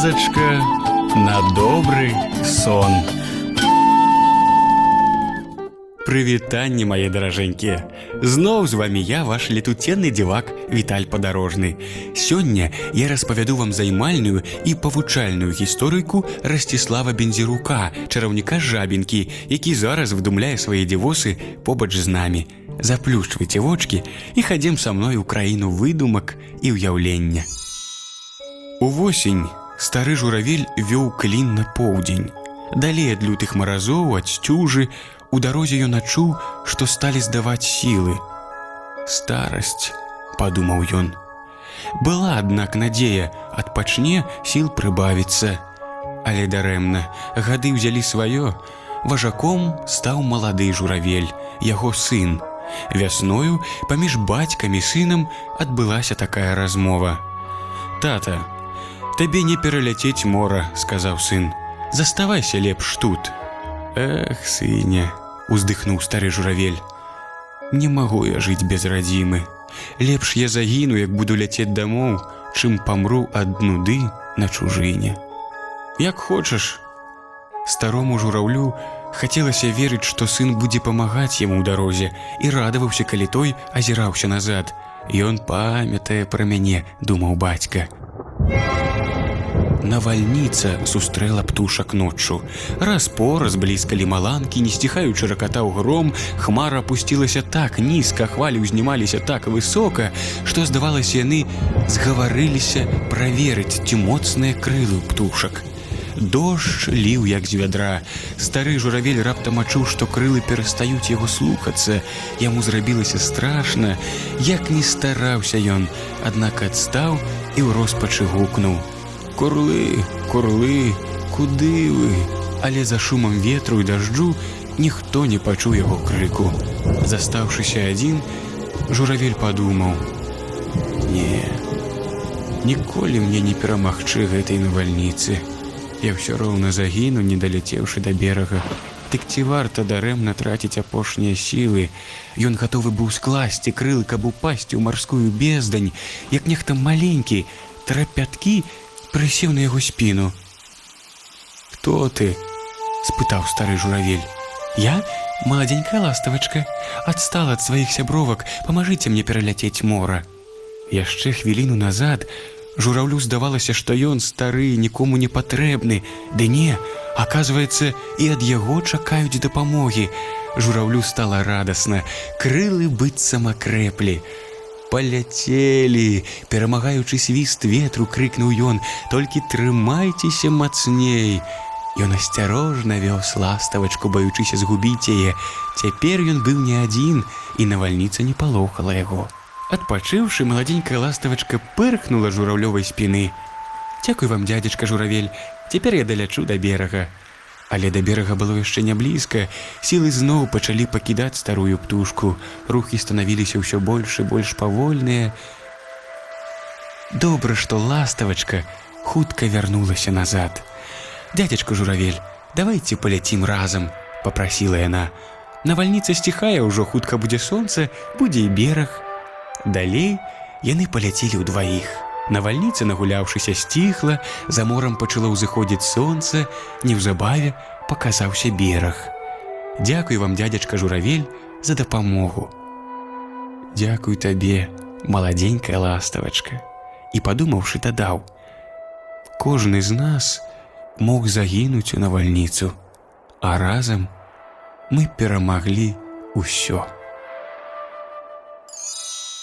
казачка на добры сон. Прывітанне мае даражэнькія. Зноў з вами я ваш летуценны дзівак Віталь падарожны. Сёння я распавяду вам займальную і павучальную гісторыйку Расціслава Бензірука, чараўніка жабінкі, які зараз выдумляе свае дзівосы побач з намі. Заплюшчвайце вочки і хадзем са мной у краіну выдумак і ўяўлення. Увосень Стары журавель вёў клін на поўдзень. Далей ад лютых маразоў ад сцюжы у дарозе ён адчуў, што сталі здаваць сілы. Старасць, падумаў ён. Была, аднак надзея, адпачне сіл прыбавіцца. Але дарэмна, гады ўзялі сваё, Важаком стаў малады журавель, яго сын. Вясною паміж бацькам і сынам адбылася такая размова. Тата, табе не пераляцець мора, сказаў сын. Заставайся лепш тут. Эх, сыне, уздыхнуў стары журавель. Не магу я жыць без радзімы. Лепш я загіну, як буду ляцець дамоў, чым памру ад нуды на чужыне. Як хочаш. Старому жураўлю хацелася верыць, што сын будзе памагаць яму ў дарозе і радаваўся, калі той азіраўся назад. Ён памятае пра мяне, думаў бацька. Навальніца сустрэла птушак ноччу. Раз-пораз блізкалі маланкі, не сціхаючы ракатаў гром, хмара опусцілася так нізка, хвалі ўзнімаліся так высока, што здавалася, яны згаварыліся праверыць, ці моцныя крылы птушак. Дождж ліў як з вядра. Стары журавель раптам адчуў, што крылы перастаюць яго слухацца. Яму зрабілася страшна, як не стараўся ён, аднак адстаў і ў роспачы гукнуў: Курлы, курлы, куды вы? Але за шумам ветру і дажджу ніхто не пачуў яго крыку. Застаўшыся адзін, журавель падумаў: Не, ніколі мне не перамагчы гэтай навальніцы. Я ўсё роўна загіну, не даляцеўшы да берага. Дык ці варта дарэмна траціць апошнія сілы. Ён гатовы быў скласці крылы, каб упасці ў марскую бездань, як нехта маленькі, трапяткі прысеў на яго спіну. Хто ты? спытаў стары журавель. Я маладзенькая ластавачка, адстала ад сваіх сябровак, памажыце мне пераляцець мора. Яшчэ хвіліну назад Жураўлю здавалася, што ён стары, нікому не патрэбны. Ды не, аказваецца, і ад яго чакаюць дапамогі. Жураўлю стала радасна, крылы быццам акрэплі. Паляцелі, перамагаючы свіст ветру крыкнуў ён, толькі трымайцеся мацней. Ён асцярожна вёз ластавачку, баючыся згубіць яе. Цяпер ён быў не адзін, і навальніца не палохала яго. Адпачыўшы, маладзенькая ластавачка пырхнула жураўлёвай спіны. Дзякуй вам, дядзечка журавель, цяпер я далячу да берага. Але да берага было яшчэ не блізка. Сілы зноў пачалі пакідаць старую птушку. Рухі станавіліся ўсё больш і больш павольныя. Добра, што ластавачка хутка вярнулася назад. Дядзечка журавель, давайте паляцім разам, попрасіла яна. Навальніца сціхае ўжо хутка будзе сонца, будзе і бераг. Далей яны паляцелі ўдваіх. Навальніца, нагуляўшыся сціхла, за морам пачало ўзыходзіць сонца, неўзабаве паказаўся бераг. Дзякуй вам, дядзячка журавель, за дапамогу. Дзякуй табе, маладзенькая ластавачка. І падумаўшы, дадаў: Кожны з нас мог загінуць у навальніцу, а разам мы перамаглі ўсё.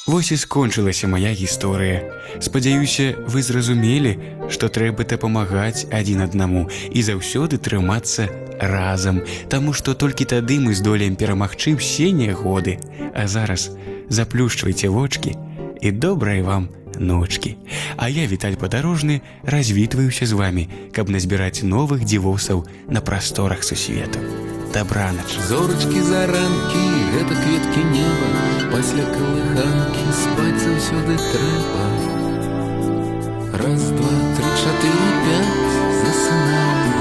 Вось і скончылася моя гісторыя. Спадзяюся, вы зразумелі, што трэба дапамагаць адзін аднаму і заўсёды трымацца разам, Таму што толькі тады мы здолеем перамагчы ўсе нягоды. А зараз заплюшчвайце вочки і добрай вам ночки. А я віталь падарожны развітваюся з вами, каб назбіраць новых дзівосаў на прасторах сусвету. Дабранач зорачкі заранкі гэта кветкі неба. Пасля калыханкі спаць заўсёды трэба раз два три чатыры пять засынаем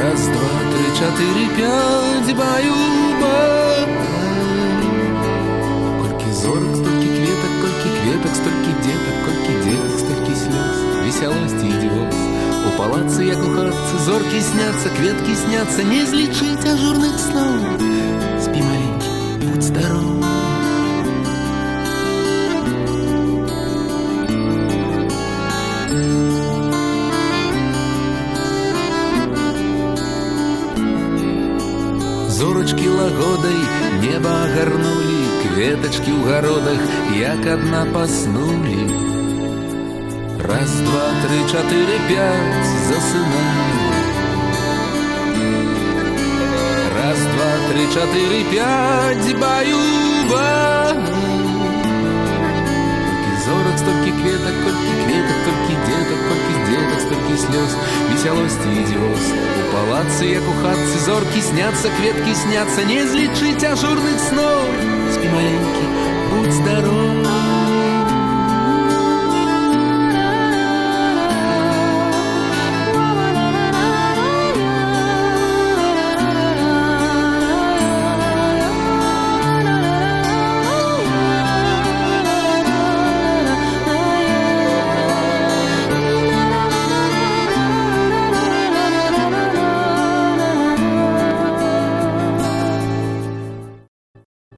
раз два три чатыры пять баю колькі зорак столькі кветкі сняцца, не злічыць ажурных сноў. Спі маленькі, будь здоров. Зорачкі лагодай неба агарнулі, кветачкі ў гародах, як адна паснулі. Раз, два, три, четыре, пять, засынай. Раз, два, три, четыре, пять, баю-баю. Зорок, столько кветок, кольки кветок, кольки деток, кольки деток, столько слез, веселости и диоз. У палацы, як у хатцы, зорки снятся, кветки снятся, не излечить ажурных снов. Спи, маленький, будь здоров.